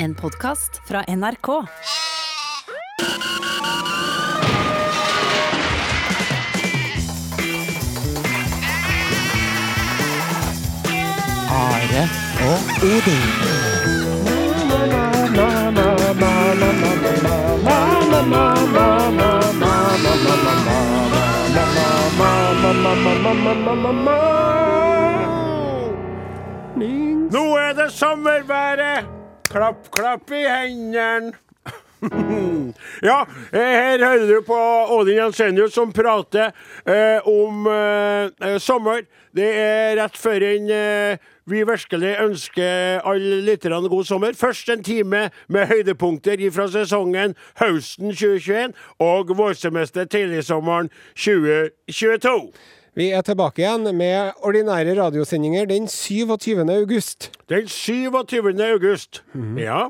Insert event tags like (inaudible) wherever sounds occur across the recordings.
En podkast fra NRK. Are og Odin. Nå er det sommerværet! Klapp, klapp i hendene. (laughs) ja, eh, her hører du på Odin Jensenius som prater eh, om eh, eh, sommer. Det er rett før en eh, vi virkelig ønsker alle lytterne god sommer. Først en time med høydepunkter fra sesongen høsten 2021 og vårsemester tidligsommeren 2022. Vi er tilbake igjen med ordinære radiosendinger den 27. august. Den 27. august. Ja,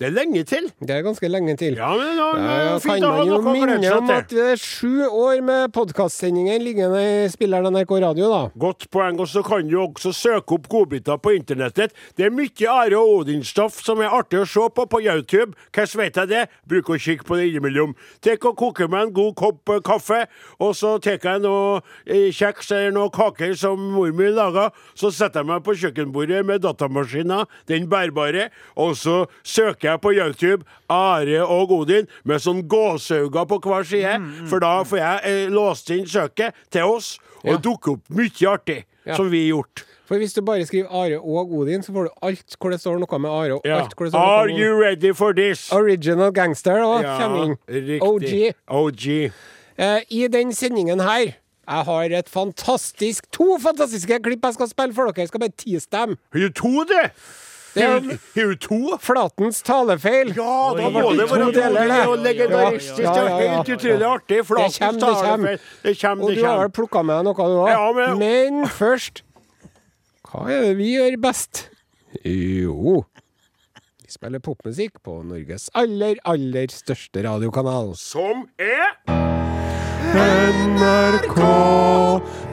det er lenge til. Det er ganske lenge til. Ja, men da, Ja, ja, kan fint å man jo minne om at det er sju år med podkastsendinger liggende i spilleren NRK Radio, da. Godt poeng, og så kan du også søke opp godbiter på internettet. Det er mye Are Odin-stoff som er artig å se på på YouTube. Hvordan vet jeg det? Bruker å kikke på det innimellom. Tek og koker meg en god kopp eh, kaffe, og så tar jeg noe eh, kjeks eller noe kaker som mor mi laga. Så setter jeg meg på kjøkkenbordet med datamaskina, den bærbare, og så søker jeg på YouTube Are og Odin med sånn gåsauger på hver side, for da får jeg eh, låst inn søket til oss, og Ja. dukker opp mye artig Ja. som vi har gjort. For hvis du bare skriver Are og Odin, så får du alt hvor det står noe med Are. Og alt hvor det står Are you ready for this? Original Gangster òg Ja, inn. riktig. OG. OG. Eh, I den sendingen her jeg har et fantastisk To fantastiske klipp jeg skal spille for dere. Jeg skal bare tease dem. Har du to, det? Det er jo, to? Flatens talefeil. Ja, da må det være to deler. Og legendaristisk. Ja, ja, ja, helt utrolig artig. Flatens det kommer. talefeil. Det kommer, Og du har vel plukka med noe, du òg? Men- men først Hva er det vi gjør best? Jo Vi spiller popmusikk på Norges aller, aller største radiokanal. Som er NRK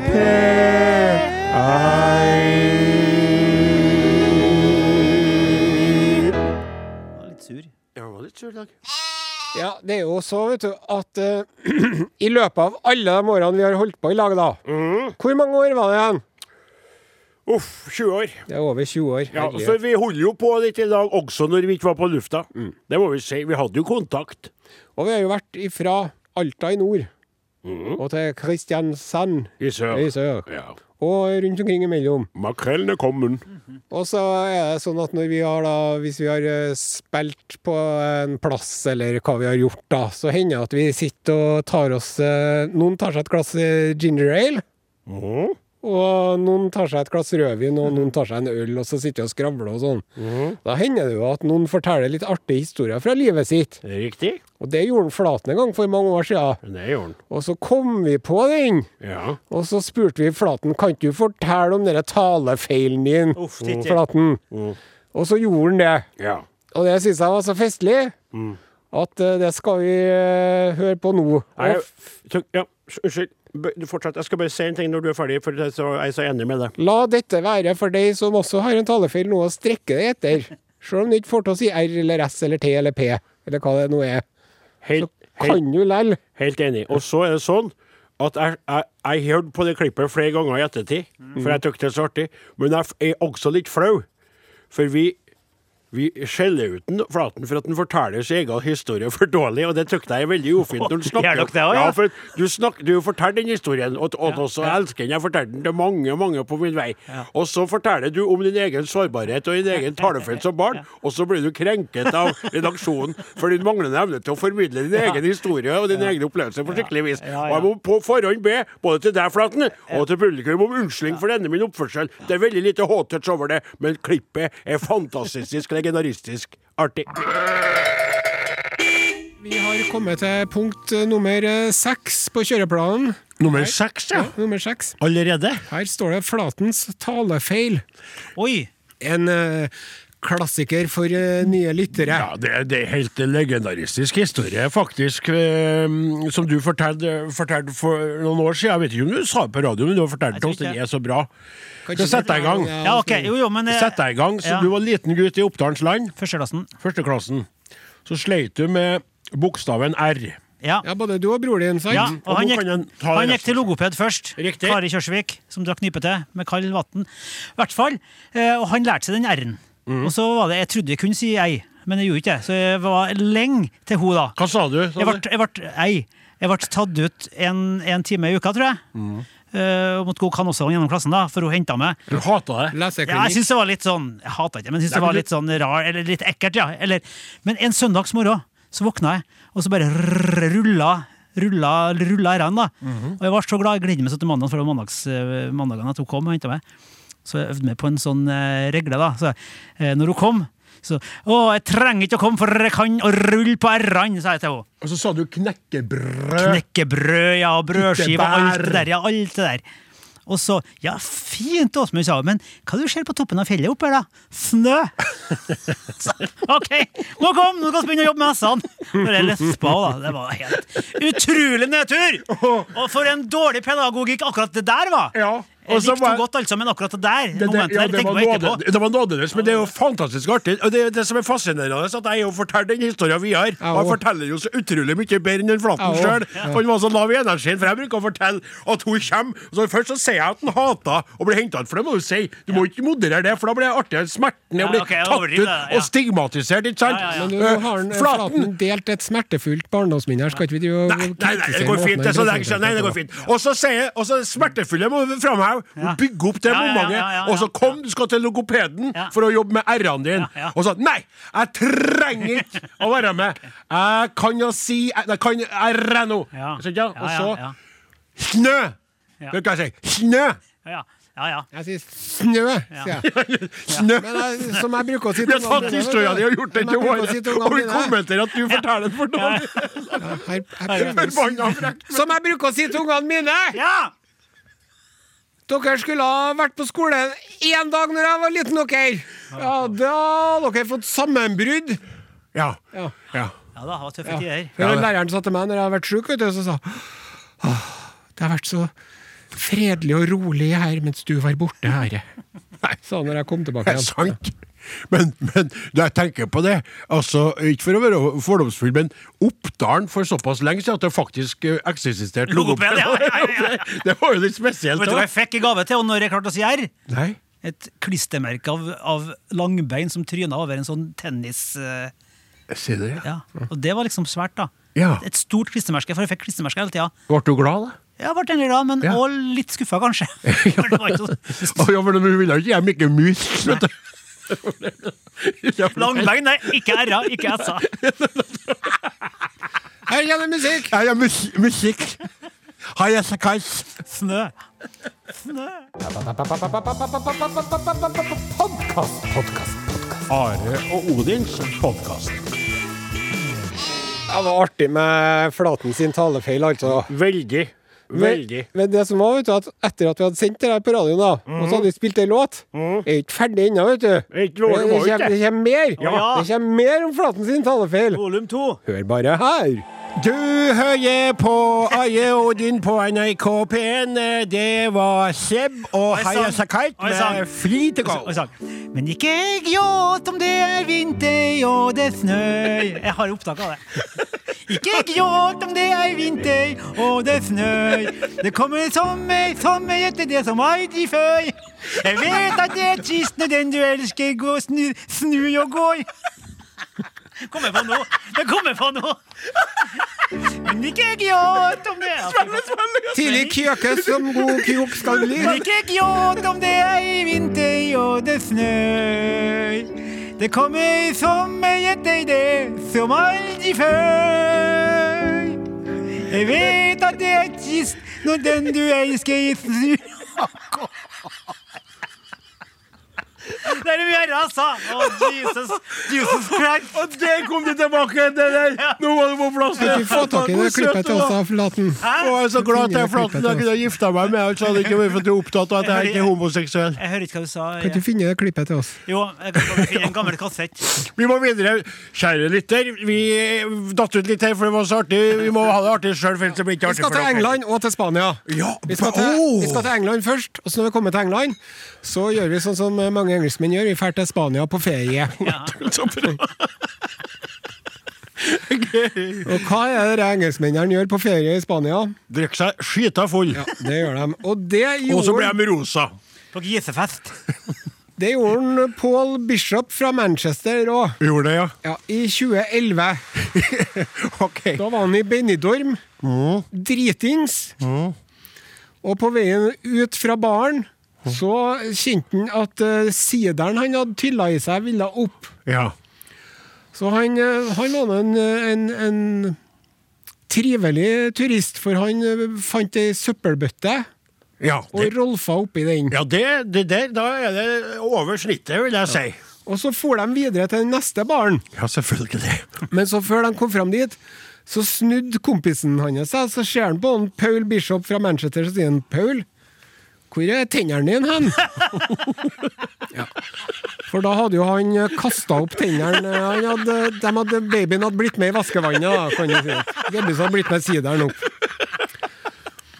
P1 Jeg var litt sur i dag. Ja, det er jo så, vet du, at uh, (clears throat) i løpet av alle de årene vi har holdt på i lag, da Hvor mange år var det igjen? Uff, 20 år. Det er over 20 år. Ja, herlighet. for vi holder jo på litt i dag også når vi ikke var på lufta. Det må vi si. Vi hadde jo kontakt. Og vi har jo vært ifra Alta i nord og til Kristiansand I sør. i sør. Ja. Og rundt omkring imellom. Makrellen er kommet. Og så er det sånn at når vi har da, hvis vi har eh, spilt på en plass, eller hva vi har gjort da, så hender det at vi sitter og tar oss eh, Noen tar seg et glass eh, ginger ale. Mhm. Og noen tar seg et glass rødvin, og noen tar seg en øl, og så sitter de og skravler og sånn. Da hender det jo at noen forteller litt artige historier fra livet sitt. Riktig. Og det gjorde Flaten en gang for mange år siden. Det gjorde han. Og så kom vi på den, Ja. og så spurte vi Flaten kan ikke du fortelle om den talefeilen din, Uff. Flaten. Og så gjorde han det. ja. Og det syns jeg var så festlig at eh, det skal vi eh, høre på nå. Jeg, ja, unnskyld. Du fortsett. Jeg skal bare si en ting når du er ferdig, for jeg er så, enig med deg. la dette være for deg som også har en talefeil, noe å strekke deg etter. Selv om du ikke får til å si R eller S eller T eller P, eller hva det nå er. Helt, så Kan du lell. helt enig. Og så er det sånn at jeg, jeg, jeg hørte på det klippet flere ganger i ettertid, for jeg syntes det var så artig. Men jeg er også litt flau, for vi vi skjeller ut den Flaten for at han forteller sin egen historie for dårlig, og det syns jeg er veldig ufint. når Du (laughs) snakker. Dere det også, ja? ja? For du, snakker, du forteller den historien, og, og også ja. elsker den. Jeg forteller den til mange mange på min vei. Og så forteller du om din egen sårbarhet og din egen talefeil som barn, og så blir du krenket av redaksjonen for din manglende evne til å formidle din egen historie og din egen opplevelse på skikkelig vis. Ja, Og ja. jeg må på forhånd be både til deg, Flaten, og til publikum om unnskyldning for denne min oppførsel. Det er veldig lite hot-touch over det, men klippet er fantastisk, legendaristisk artig. Vi har kommet til punkt eh, nummer eh, seks på kjøreplanen. Nummer seks, ja. ja Nummer seks. Allerede? Her står det Flatens talefeil. Oi! En eh, klassiker for eh, nye lyttere. Ja, det, det er helt legendaristisk historie, faktisk, eh, som du fortalte, fortalte for noen år siden. Jeg vet ikke om du sa det på radio, men du har fortalt oss den er så bra. Så sett deg i gang. Ja, okay. jo, jo, men eh, Sett deg i gang. Så ja. du var liten gutt i Oppdalens land, Førsteklassen. førsteklassen. Så sleit du med bokstaven R. Ja. Ja, både du og bror din, sant? Ja, Og og han gikk, kan han gikk til logoped først. Riktig. Kari Kjørsvik, som drakk nypete med kaldt vann. Hvert fall. eh, Og han lærte seg den r-en. Mhm. Og så var det Jeg trodde jeg kunne si ei, men jeg gjorde ikke det. Så jeg var lenge til hun da. Hva sa du? Sa Jeg ble, jeg ble ei. Jeg ble tatt ut en, en time i uka, tror jeg. Mm. Eh, og måtte gå kanossalong gjennom klassen da, for hun henta meg. Du hata det? Ja, jeg syns det var litt sånn Jeg hata ikke men jeg synes det var litt sånn rar, eller litt ekkelt, ja. Eller, men en søndagsmorgen så våkna jeg, og så bare rulla Rulla, rulla da. Mm da. Og jeg var så glad. Jeg gledet meg så til mandag, for det var mandags, eh, mandagene at hun kom og henta meg. Så jeg øvde meg på en sånn eh, regle, da. Så eh, når hun kom så Å, jeg trenger ikke å komme, for jeg kan å rulle på r-ene, sa jeg til henne. Og så sa du knekkebrød. Knekkebrød, ja, og brødskive, og alt det der. Ja, alt det der. Og så Ja, fint, Åsmund, sa hun, men hva du ser på toppen av fjellet oppe her, da? Snø! (laughs) Så, OK, nå kom, nå skal vi begynne å jobbe med hestene! Når jeg lespa da. Det var helt utrolig nedtur! Og for en dårlig pedagogikk akkurat det der var! Ja, Jeg så likte var- godt, altså, men akkurat det der Det, det, ja, det, var nåde, det var nådeløst, men det er jo fantastisk artig. Og det, det som er fascinerende, er at jeg jo forteller den historien videre. Ja, Og han forteller jo så utrolig mye bedre enn den Flaten Ja, sjøl. Han var så lav i energien, for jeg bruker å fortelle at hun kommer. Og så først så sier jeg at han hater å bli henta ut, for det må du si. Du må ikke moderere det, for da blir det artigere. Smerten er å bli tatt ut og stigmatisert, ikke sant? Ja, ja, ja. Men nå har han, Eh, Flaten delt et smertefullt barndomsminne her. Skal ikke vi drive og Nei, nei, nei, det går fint. Det er så lenge siden. Nei, det går fint. Og så sier jeg, og så smertefulle må vi framheve. Ja. Bygge opp det Ja, ja, ja, momentet. ja, ja, Og så ja. kom, du skal til logopeden Ja. for å jobbe med r-ene dine. Ja, ja. Og så Nei, jeg trenger ikke å være med. (laughs) Jeg kan jo si Jeg kan r nå. Og så ja, ja. snø. Ja. Hva kan jeg si? Snø! Ja, ja, ja. Jeg sier snø, sier jeg. (laughs) Snø. Men jeg, som jeg bruker å si Vi har til tatt ungene mine, historien vet din og gjort den til si Og vi kommenterer at du forteller den for dårlig. Som jeg bruker å si til ungene mine! ja! Dere skulle ha vært på skolen én dag når jeg var liten, dere. Ja, da hadde dere fått sammenbrudd. Ja. Ja. ja. Ja da, det var tøffe tider. For Læreren sa til meg når jeg har vært sjuk, vet du, så sa Åh, det har vært så fredelig og rolig her mens du var borte, herre. Sa han når jeg kom tilbake Det er sant. Men, men da jeg tenker på det, altså, ikke for å være fordomsfull, men Oppdalen for såpass lenge siden at det faktisk eh, eksisterte Logoped, ja, ja, ja, ja. (laughs) Det var jo litt spesielt. Vet du hva jeg fikk i gave til og når jeg klarte å si R? Nei? Et klistremerke av, av langbein som tryna over en sånn tennis... Uh, Si det. ja. Og det var liksom svært, da. Ja. Et stort klistremerke, for jeg fikk klistremerke hele tida. Ble du glad, da? Jeg ble egentlig glad, men Ja. litt skuffa, kanskje. (laughs) (laughs) Det ja, men du ville ikke hjem ikke mus, vet du. Langbein, nei, ikke R-a, ikke S-a. Her kommer musikk! Her kommer mus musikk. Hei, jeg er Kais. Snø. Snø. Podkast, podkast, podkast. Are og Odins podkast. Det var artig med Flaten sin talefeil, altså. Veldig. Veldig. Men, men det som var, vet du, at etter at vi hadde sendt det her på radioen, da, og så hadde vi spilt ei låt, er ikke ferdig ennå, vet du. Det det, kommer, det kommer mer. Ja. Det kommer mer om Flaten sin talefeil. Volum to. Hør bare her. Du hører på Aje Odin på NRK P1. Det var Seb og Haya. Sakait med Fri til go. Men ikke gråt om det er vinter og det snør Jeg har opptak av det. Ikke gråt om det er vinter og det snør. Det kommer sommer, sommer etter det som aldri før. Jeg vet at det er trist når den du elsker går snur, snur og går. Kommer på nå. Det kommer på nå. Men ikke gråt om det Tidlig kjøke som god kjok skal bli. Men ikke gråt om det er i vinter og det snør. Det kommer sommer etter det som aldri før. Jeg vet at det er trist når den du elsker snur (laughs) Det er det vi har altså! Å, Jesus, Jesus Christ! Og det kom du tilbake! Det der. Nå var du på plass. Kan du få tak i det klippet til oss, av Flaten? Å, jeg er så glad at jeg er flaten. Jeg kunne gifta meg med ham, så hadde det ikke vært for at er opptatt av at jeg ikke er homoseksuell. Jeg hører ikke hva du sa. Kan du finne det klippet til oss? Jo, jeg kan finne en gammel kassett. Vi må videre. Kjære lytter, vi datt ut litt her, for det var så artig. Vi må ha det artig sjøl, for ellers blir det ikke Vi skal til. England og til Spania. Ja, Vi skal, til, vi skal til England først, og så når vi kommer til England, så gjør vi sånn som mange engelskmenn gjør. Vi drar til Spania på ferie. (laughs) Ja. (laughs) (laughs) Og hva er det engelskmennene gjør på ferie i Spania? Drikker seg skita full. Ja, Det gjør de. Og det Og så ble gjorde, de rosa. På gisefest. det gjorde han Paul Bishop fra Manchester òg. Gjorde det, ja. Ja, I 2011. OK. Da var han i Benidorm. Dritings. Og på veien ut fra baren så kjente han at uh, sideren han hadde tylla i seg, ville opp. Ja. Så han, eh, han var en, en, en trivelig turist, for han eh, fant ei søppelbøtte Ja, og rolfa oppi den. ja det, det der, da er det over snittet, vil jeg si. Og så for de videre til den neste baren. Ja, selvfølgelig. (laughs) Men så før de kom fram dit, så snudde kompisen hans seg, så ser han på han Paul Bishop fra Manchester, så sier han Paul, hvor er tennene dine hen? (laughs) ja. For da hadde jo han kasta opp tennene. Han hadde, de hadde, babyen hadde blitt med i vaskevannet, da, kan du si. Babyen hadde blitt med sideren opp.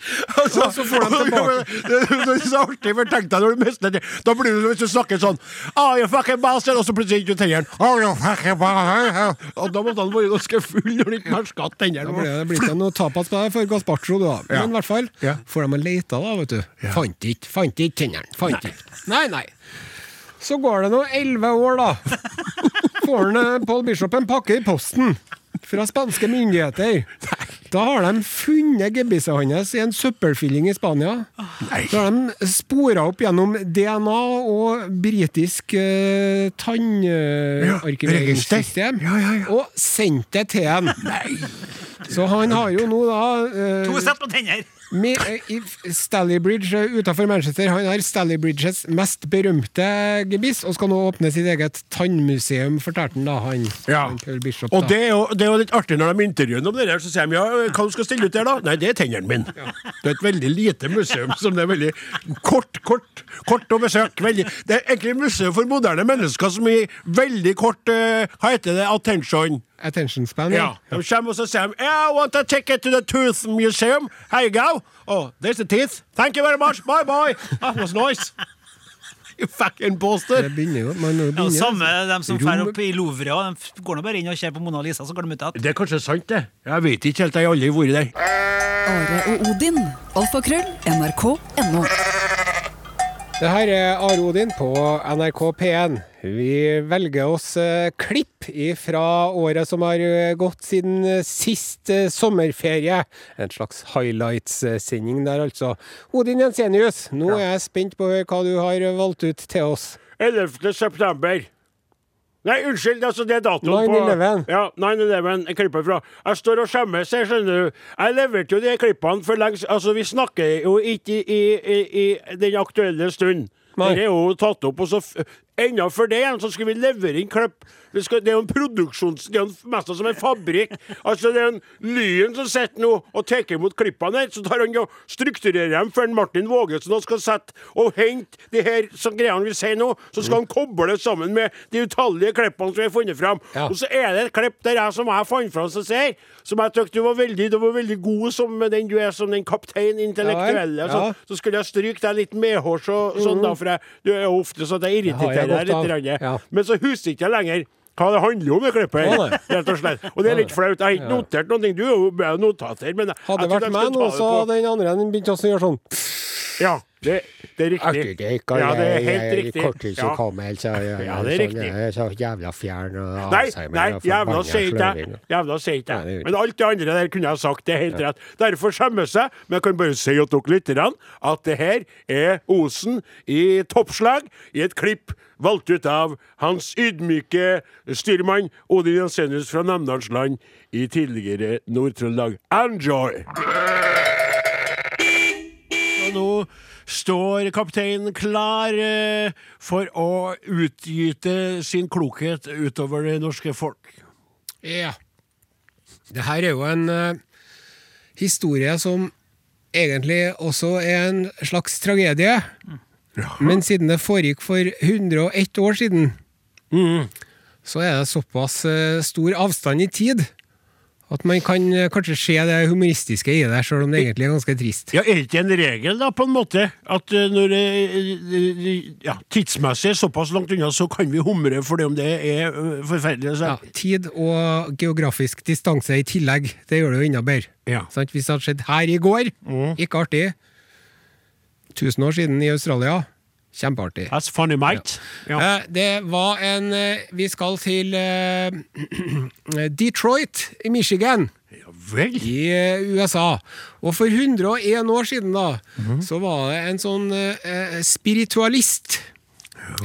(laughs) Altså, Og så får de (laughs) tilbake. det, det er så artig, for tenk deg når du mister det Da blir du hvis du snakker sånn oh, you fucking bastard, Og så plutselig ikke tennene. Oh, you fucking bastard. Og da måtte han være ganske full når han ikke merka Da ble tennene. det blitt noe tapas på deg for Gasparcho, da. Ja. Men i hvert fall, Ja. får de leita, da, vet du. Fant ikke, fant ikke tennene. Fant ikke. Nei, nei. Så går det nå elleve år, da. Får han, eh, Paul Bishop en pakke i posten fra spanske myndigheter. Da har de funnet gebisset hans i en søppelfylling i Spania. Da har de spora opp gjennom DNA og britisk uh, tannarkiveringssystem Ja, ja, ja. og sendt det til ham. Så han har jo nå da uh, To sett på tenner! Stallybridge utenfor Manchester. Han har Stallybridges mest berømte gebiss, og skal nå åpne sitt eget tannmuseum, fortalte han da, han, Ja. han Bishop, da. Og det er, jo, det er jo litt artig når de intervjuer om det der, så sier de ja, hva du skal stille ut der da? Nei, det er tennene mine. Det er et veldig lite museum som det er veldig kort, kort, kort å besøke. Veldig, det er egentlig et museum for moderne mennesker som i veldig kort, uh, hva heter det, attention? Attention span, Ja, de kommer og så sier de, I want a ticket to the tooth museum. Here you go. Oh, there's the teeth. Thank you very much. Bye bye. That was nice. (laughs) You fucking Det bastard. begynner jo man begynner, Ja, og samme dem som drar opp i Louvre. De går nå bare inn og ser på Mona Lisa, så går de ut igjen. Det er kanskje sant, det. Jeg vet ikke helt, jeg har aldri vært der. Are og Odin. Alfakrøll. NRK.no. Det her er Are Odin på NRK P1. Vi velger oss eh, klipp fra året som har eh, gått siden eh, sist sommerferie. En slags highlights-sending der, altså. Odin Jensenius, nå er jeg spent på hva du har valgt ut til oss. 11. september. Nei, unnskyld, altså det er datoen 9/11. på Ja, 9-11. Jeg klipper fra. Jeg står og skjemmes, jeg skjønner du. Jeg leverte jo de klippene for lengst Altså, vi snakker jo ikke i, i, i, i den aktuelle stund. Nei. Det er jo tatt opp, og så Enda for det så skal vi levere inn klipp. Det, skal, det er jo en produksjons... Det er jo mest som en fabrikk. Altså, det er en Lyn som sitter nå og tar imot klippene her. Så tar han og strukturerer dem før Martin Vågesen skal sette og hente de her som greiene vi sier nå. Så skal han koble det sammen med de utallige klippene som vi har funnet fram. Ja. Og så er det et klipp der jeg som jeg fant fram, som sier som jeg syntes du var veldig, du var veldig god som den du er som den kaptein intellektuelle. Ja ja. Så, så skulle jeg stryke deg litt medhårs og sånn, da, for jeg, du er ofte sånn at jeg irriterer deg er litt. grann. Ja. Men så husker ikke jeg lenger hva det handler om, det klippet her. (laughs) Rett og slett. Og det er litt flaut. Jeg har ikke notert noen ting. Du er jo er notater, men jeg, Hadde det vært meg nå, så hadde den andre begynt å gjøre sånn. Ja, det, det er riktig. Akkurat, Ja, det er helt riktig. korttidshukommelse, så jeg- Ja, det er sånn, riktig. Så jævla fjern og Nei, Alzheimer nei, og jævla sier ikke jeg. Jævla sier ikke det jeg. Men alt det andre der kunne jeg sagt. Det er helt rett. Derfor skjemmes jeg. Men jeg kan bare si til dere lytterne at det her er Osen i toppslag i et klipp valgt ut av hans ydmyke styrmann Odin Jensenius fra Namdalsland i tidligere Nord-Trøndelag. Enjoy! Står kapteinen klar eh, for å utgyte sin klokhet utover det norske folk. Ja. Det her er jo en uh, historie som egentlig også er en slags tragedie. Men siden det foregikk for 101 år siden, så er det såpass uh, stor avstand i tid at man kan eh, kanskje se det humoristiske i det, selv om det egentlig er ganske trist. Ja, Er det ikke en regel, da, på en måte, at eh, når det ja, tidsmessig er såpass langt unna, så kan vi humre for det om det er forferdelig? forferdelig? Ja, Så. tid og geografisk distanse i tillegg, det gjør det jo enda bedre. Ja. Sant? Hvis det hadde skjedd her i går, ikke artig. 1000 år siden i Australia, kjempeartig. That's funny, mate. Ja. Ja. Det var en eh, Vi skal til eh, (clears throat) Detroit i Michigan ja vel. i eh, USA. Og for 101 år siden, da, så var det en sånn eh, spiritualist.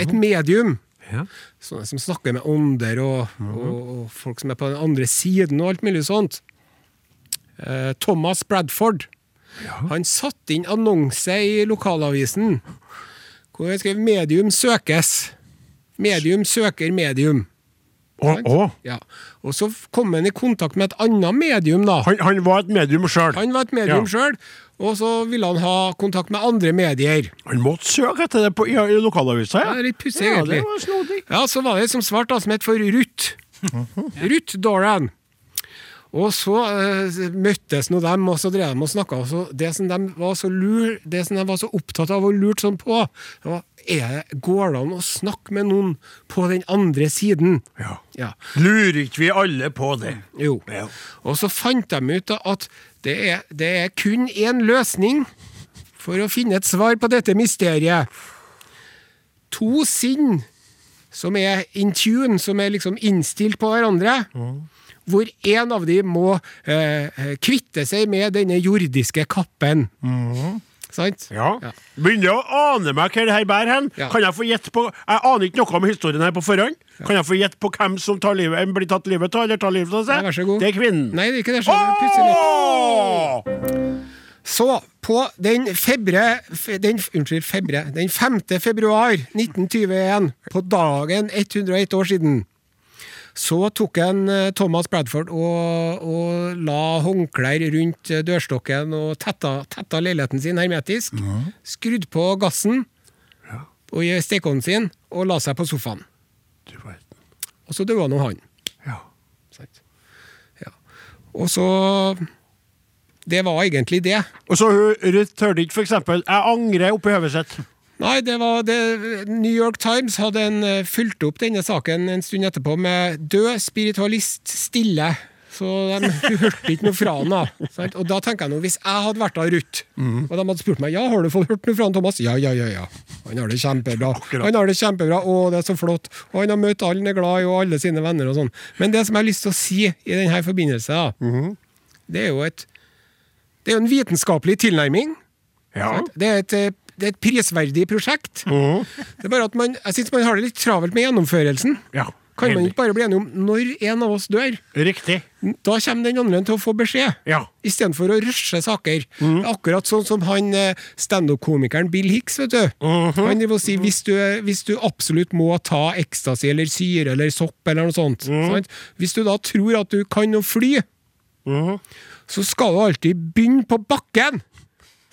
Et medium. Ja. Sånne som snakker med ånder og, og, og folk som er på den andre siden og alt mulig sånt. Eh, Thomas Bradford. Han satte inn annonse i lokalavisen hvor han skrev 'Medium søkes'. Medium søker medium. Å, å. Ja. Og så kom han i kontakt med et annet medium, da. Han, han var et medium sjøl. Han var et medium Ja. sjøl, og så ville han ha kontakt med andre medier. Han måtte søke etter det på, i, i lokalavisa, ja. ja. litt pussig, ja, egentlig. det var snodig. Ja, så var det som svart da, som het for Ruth. Ruth Doran. Og så uh, møttes nå dem, og så drev de og snakka. Det som de var så lur, det som de var så opptatt av og lurt sånn på, det var er Går det an å snakke med noen på den andre siden? Ja. Ja. Lurer ikke vi alle på det? Jo. Ja. Og så fant de ut at det er, det er kun én løsning for å finne et svar på dette mysteriet. To sinn som er in tune, som er liksom innstilt på hverandre. Hvor en av dem må eh, eh, kvitte seg med denne jordiske kappen. Sant? Ja. Ja. Begynner å ane meg hva det her bærer hen. Ja. Kan jeg få gjette på Jeg aner ikke noe om historien her på forhånd. Kan jeg få gjette på hvem som tar livet, blir tatt livet av, eller tar livet av seg? Ja. Det er kvinnen. Nei, det er ikke det. Plutselig. Så, på den febre, den, unnskyld, febre, den 5. februar 1921, på dagen 101 år siden, så tok en eh, Thomas Bradford og, og la håndklær rundt eh, dørstokken og tetta, tetta leiligheten sin hermetisk, skrudd på gassen og i stekeovnen sin og la seg på sofaen. Og så døde nå han. Ja. Ja. Og så Det var egentlig det. Og så hun Ruth ikke for eksempel Jeg angrer oppi hodet sitt. Nei, det var det, New York Times hadde en, eh, fulgt opp denne saken en stund etterpå med 'død spiritualist stille'. Så de (laughs) hørte ikke noe fra han da. Og da tenker jeg nå, hvis jeg hadde vært av Ruth, og de hadde spurt meg ja, har du fått hørt noe fra han Thomas, ja, ja, ja, ja. Han har det kjempebra. Akkurat. Han har det kjempebra, å, det er så flott. Og han har møtt alle han er glad i, og alle sine venner og sånn. Men det som jeg har lyst til å si i denne forbindelse, da, det er jo et det er jo en vitenskapelig tilnærming. Ja. Det er et, eh, det er et prisverdig prosjekt. Det er bare at man, jeg synes man har det litt travelt med gjennomførelsen. ja. Kan man ikke bare bli enige om når en av oss dør? Riktig. Da kommer den andre til å få beskjed. Ja. Istedenfor å rushe saker. Akkurat sånn som han eh, standup-komikeren Bill Hicks. vet du. Han vil si hvis du, hvis du absolutt må ta ecstasy eller syre eller sopp eller noe sånt sant? Hvis du da tror at du kan å fly, så skal du alltid begynne på bakken.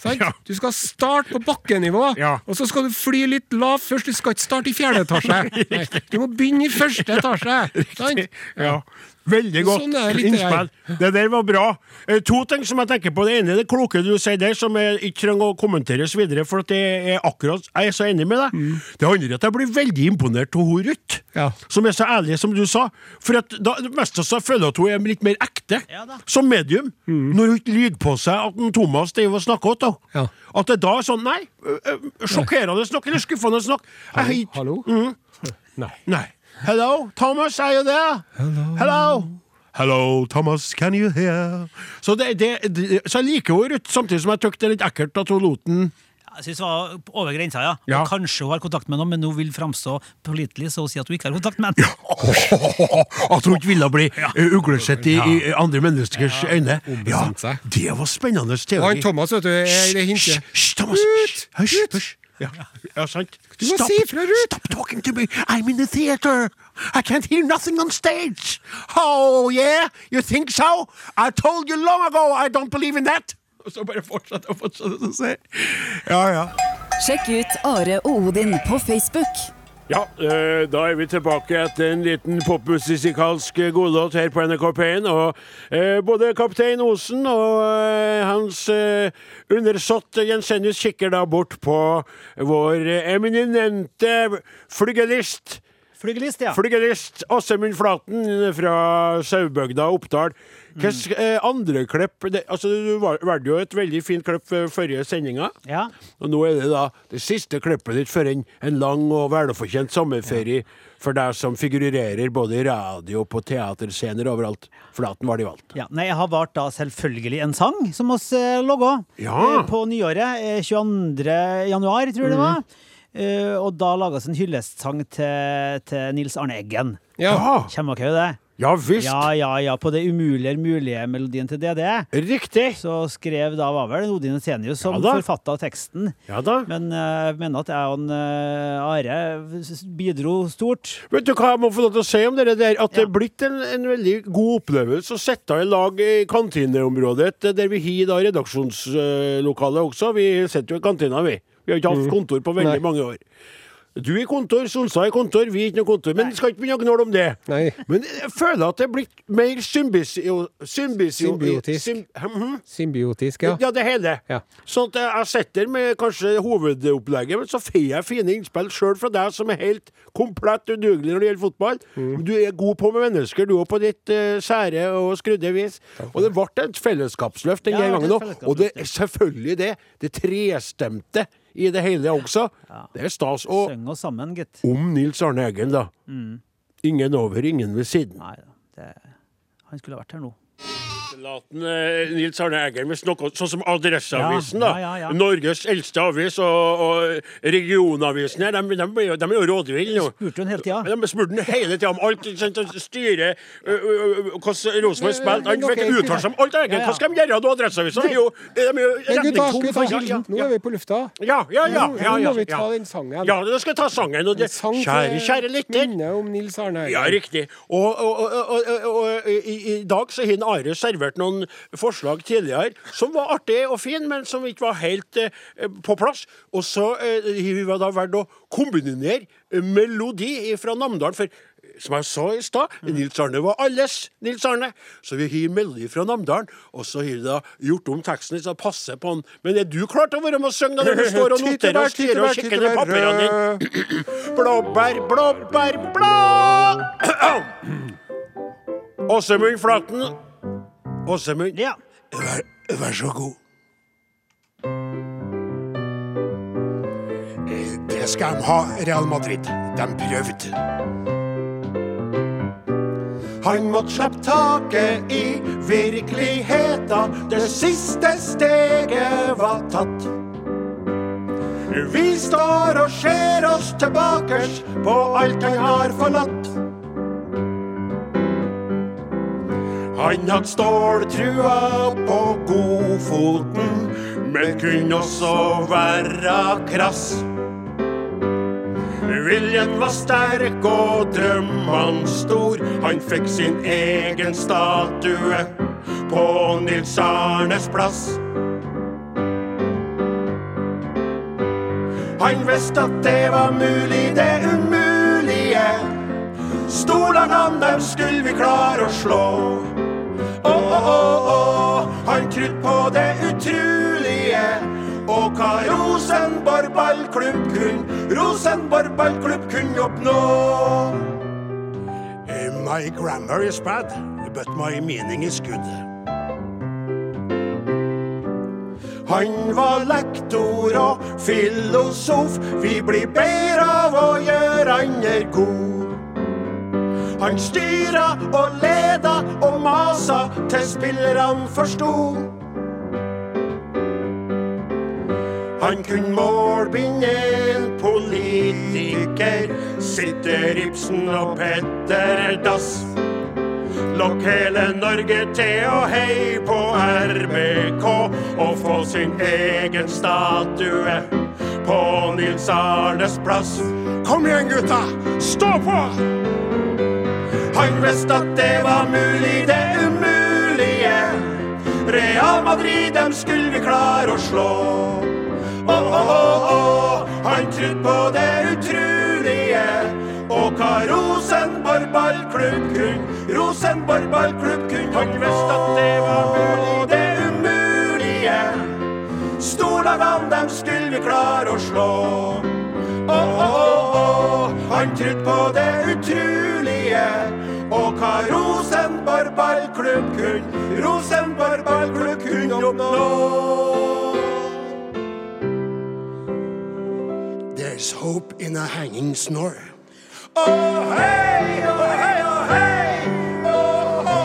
Ja. Du skal starte på bakkenivå, Ja. og så skal du fly litt lavt først. Du skal ikke starte i fjerde etasje. (laughs) Nei, du må begynne i første etasje. Sant? Ja. Veldig godt Sånn er det det innspill. Det der var bra. Eh, To ting som jeg tenker på. Det ene er det kloke du sier der, som jeg ikke trenger å kommenteres videre, for at det er akkurat Jeg er så enig med deg. Det andre er at jeg blir veldig imponert av hun Ruth, Mm. Ja. som er så ærlig som du sa. For at da, mest av føler jeg at hun er litt mer ekte Ja som medium, når hun ikke lyver på seg at Thomas driver og snakker til henne. Ja. At det da er sånn Nei, ø, ø, sjokkerende snakk eller skuffende snakk. Jeg Hallo? Mm. Nei. Nei. Hello, Thomas, are you there? Hello. Hello. Thomas, can you hear? Så, det, det, det, så jeg liker henne, Ruth, samtidig som jeg syns det er litt ekkelt at hun lot den Jeg synes det var over grensa, ja. Ja. Kanskje hun har kontakt med noen, men hun vil framstå pålitelig, så hun sier at hun ikke har kontakt med en. (laughs) At hun ikke ville bli ja. uglesett i, i andre menneskers øyne. Ja, det var spennende teori. han. Thomas, vet du, er det hintet. Hysj, Thomas. Hysj, hysj. Ja, ja, sant. Du må si ifra, Ruth. Stop talking to me. I'm in the theater. I can't hear nothing on stage. Oh, yeah? You think so? I told you long ago I don't believe in that. Og så bare fortsette og fortsette å si. Ja, ja. Sjekk ut Are og Odin på Facebook. Ja, eh, da er vi tilbake etter en liten popmusikalsk godlåt her på NRK P1. Og eh, både kaptein Osen og eh, hans eh, undersått Jensenius kikker da bort på vår eminente flygelist. Flygelist, ja. Flygelist Åsemund Flaten fra Saubygda Oppdal. Hvilke eh, andre klipp det, altså, Du val- valgte jo et veldig fint klipp for forrige sendinga. ja. Og nå er det da det siste klippet ditt for en, en lang og velfortjent sommerferie for deg som figurerer både i radio på teaterscener overalt. Flaten var de valgt. Ja, nei, Jeg har valgt da selvfølgelig en sang som oss eh, laga Ja. eh, på nyåret. Eh, 22. januar, tror jeg det var. Eh, og da lages en hyllestsang til, til Nils Arne Eggen. Ja. Kjenner dere det? Ja visst! Ja, ja, ja. På det umulige er mulige melodien til DDE. Riktig! Så skrev da var vel Odin Senius som Ja forfatta teksten. Ja da. Men jeg jeg mener at jeg og en, eh, Are bidro stort. Vet du hva jeg må få lov til å si om det der? At det er blitt en, en veldig god opplevelse å sitte i lag i kantineområdet, der vi har da redaksjonslokalet også. Vi sitter jo i kantina, vi. Vi har ikke hatt kontor på veldig Nei. mange år. Du er i kontor, Solstad er i kontor, vi er ikke noe kontor. Men skal ikke begynne å gnåle om det. Nei. Men jeg føler at det er blitt mer symbisio... symbisio Symbiotisk. sym- Mhm. Symbiotisk, ja. Ja, det hele. Ja. Sånn at jeg sitter med kanskje hovedopplegget, men så får jeg fine innspill sjøl fra deg som er helt komplett udugelig når det gjelder fotball. Mm. Du er god på med mennesker, du òg, på ditt uh, sære og skrudde vis. Og det ble et fellesskapsløft den Ja, gangen òg. Og det er selvfølgelig det. Det trestemte i det hele også. Det er stas. Og Syng oss sammen, gitt. om Nils Arne Eggen, da. Ingen over, ingen ved siden. Nei da. Det, han skulle ha vært her nå. Laten, eh, Nils Arne Eggen med noe sånn som Adresseavisen, da. Ja, ja, ja. Norges eldste avis, og, og regionavisen her, de, de, de, de er jo rådville nå. Spurte hun hele tida. De spurte den hele tida om alt. ikke sant, og Styret, ø, ø, ø, hvordan Rosenborg spilte. Han fikk uttale seg om alt. Eggen. Hva skal de gjøre nå, Adresseavisen? De er jo, de er jo Men gutta, retningstom skal for- ja, ja, Nå er vi på lufta. ja, ja, ja, Nå- ja, nå ja, må vi ta den sangen. Ja, da skal jeg ta sangen. Og det, En sang kjære, kjære lytter. minne om Nils Arne Eggen. Ja, riktig. Og, og, og, og, og, og i, i dag så har Are servert noen forslag tidligere som var artige og fine, men som ikke var helt eh, på plass. Og så eh, har vi da valgt å kombinere eh, melodi fra Namdalen. For eh, som jeg sa i stad, Nils Arne var alles Nils Arne. Så vi har melodi fra Namdalen, og så har vi da gjort om teksten så passer på han. Men er du klar til å være med og synge når du står og (laughs) noterer og stirrer og kikker ned papirene dine? (clears throat) Blåbær, blåbær, blå! (clears throat) Åsemund Flaten. Åsemund, Ja. vær, vær så god. Det skal de ha, Real Madrid. De prøvde. Han måtte slippe taket i virkeligheta. Det siste steget var tatt. Vi står og ser oss tilbakers på alt han har forlatt. Han hadde ståltrua på godfoten, men kunne også være krass. Viljen var sterk og drømmene stor. Han fikk sin egen statue på Nils Arnes plass. Han visste at det var mulig, det umulige. Stolene han dem skulle vi klare å slå. Å, han trodde på det utrolige. Og hva Rosenborg ballklubb kunne, Rosenborg ballklubb kunne oppnå. Eh, My grammar is bad, but my meaning is good. Han var lektor og filosof. Vi blir bedre av å gjøre andre god. Han styra og leda og masa til spillerne forsto. Han kunne målbinde en politiker. Sitter Ibsen og Petter Dass. Lokk hele Norge til å heie på RBK og få sin egen statue på Nils Arnes plass. Kom igjen, gutta! Stå på! Han visste at det var mulig, det umulige. Real Madrid, dem skulle vi klare å slå. Å, å, å. Han trodde på det utrolige. Og hva Rosenborg ballklubb kunne. Rosenborg ballklubb kunne. Han visste at det var mulig, det umulige. Storlagene, dem skulle vi klare å slå. Å, å, å. Han trodde på det utrolige. Og hva Rosenborg ballklubb kunne. Rosenborg ballklubb kunne oppnå. There's hope in a hanging snore. Oh, hei, oh, hei, oh, hei, å, å.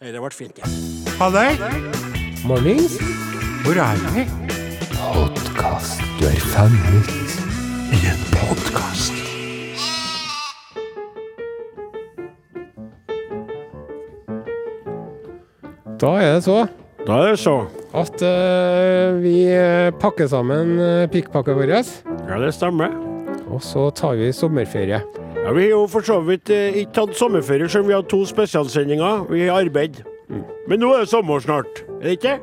Hei, det ble fint, ja. Halløy, Mornings. hvor er vi? Podkast. Du er fanget I en podkast. Da er det så Da er det så. at uh, vi eh, pakker sammen pikkpakka vår. Ja, det stemmer. og så tar vi sommerferie. Ja, Vi har jo for så vidt eh, ikke tatt sommerferie, selv om vi har to spesialsendinger. Vi har arbeid. Men nå er det sommer snart. Er det ikke?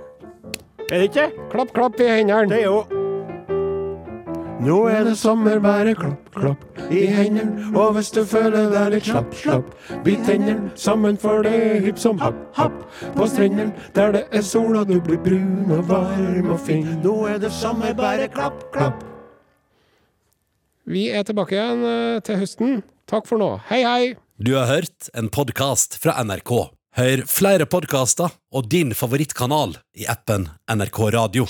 Er det ikke? Klapp, klapp i hendene. Det er jo Nå er det sommer, bare klapp, klapp i hendene. Og hvis du føler deg litt slapp, slapp, bit tennene sammen, for det er hipp som happ, happ. På strendene der det er sol, og du blir brun og varm og fin. Nå er det sommer, bare klapp, klapp. Vi er tilbake igjen eh, til høsten. Takk for nå. Hei, hei! Du har hørt en podkast fra NRK. Hør flere podkaster og din favorittkanal i appen NRK Radio.